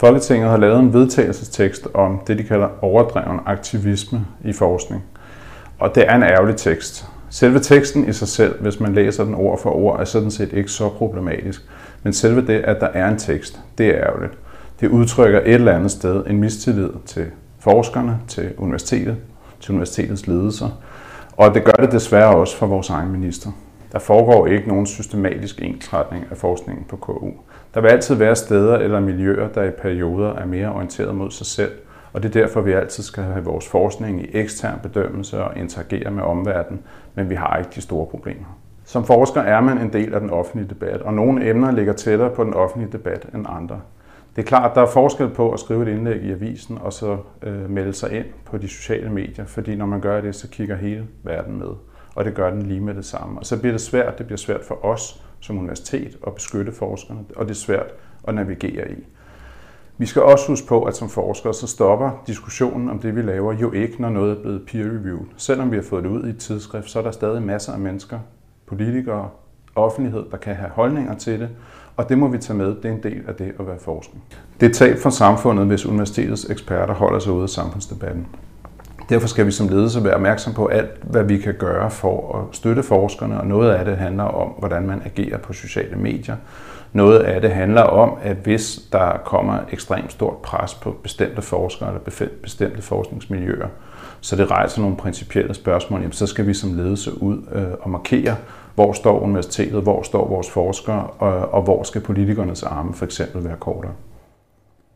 Folketinget har lavet en vedtagelsestekst om det, de kalder overdreven aktivisme i forskning. Og det er en ærgerlig tekst. Selve teksten i sig selv, hvis man læser den ord for ord, er sådan set ikke så problematisk. Men selve det, at der er en tekst, det er ærgerligt. Det udtrykker et eller andet sted en mistillid til forskerne, til universitetet, til universitetets ledelser. Og det gør det desværre også for vores egen minister. Der foregår ikke nogen systematisk ensretning af forskningen på KU. Der vil altid være steder eller miljøer, der i perioder er mere orienteret mod sig selv, og det er derfor, vi altid skal have vores forskning i ekstern bedømmelse og interagere med omverdenen, men vi har ikke de store problemer. Som forsker er man en del af den offentlige debat, og nogle emner ligger tættere på den offentlige debat end andre. Det er klart, at der er forskel på at skrive et indlæg i avisen og så øh, melde sig ind på de sociale medier, fordi når man gør det, så kigger hele verden med, og det gør den lige med det samme. Og så bliver det svært, det bliver svært for os som universitet at beskytte forskerne, og det er svært at navigere i. Vi skal også huske på, at som forskere, så stopper diskussionen om det, vi laver, jo ikke, når noget er blevet peer-reviewed. Selvom vi har fået det ud i et tidsskrift, så er der stadig masser af mennesker, politikere, offentlighed, der kan have holdninger til det, og det må vi tage med. Det er en del af det at være forsker. Det er tab for samfundet, hvis universitetets eksperter holder sig ude af samfundsdebatten. Derfor skal vi som ledelse være opmærksom på alt, hvad vi kan gøre for at støtte forskerne, og noget af det handler om, hvordan man agerer på sociale medier. Noget af det handler om, at hvis der kommer ekstremt stort pres på bestemte forskere eller bestemte forskningsmiljøer, så det rejser nogle principielle spørgsmål, jamen, så skal vi som ledelse ud øh, og markere, hvor står universitetet, hvor står vores forskere, og, og hvor skal politikernes arme for eksempel være kortere.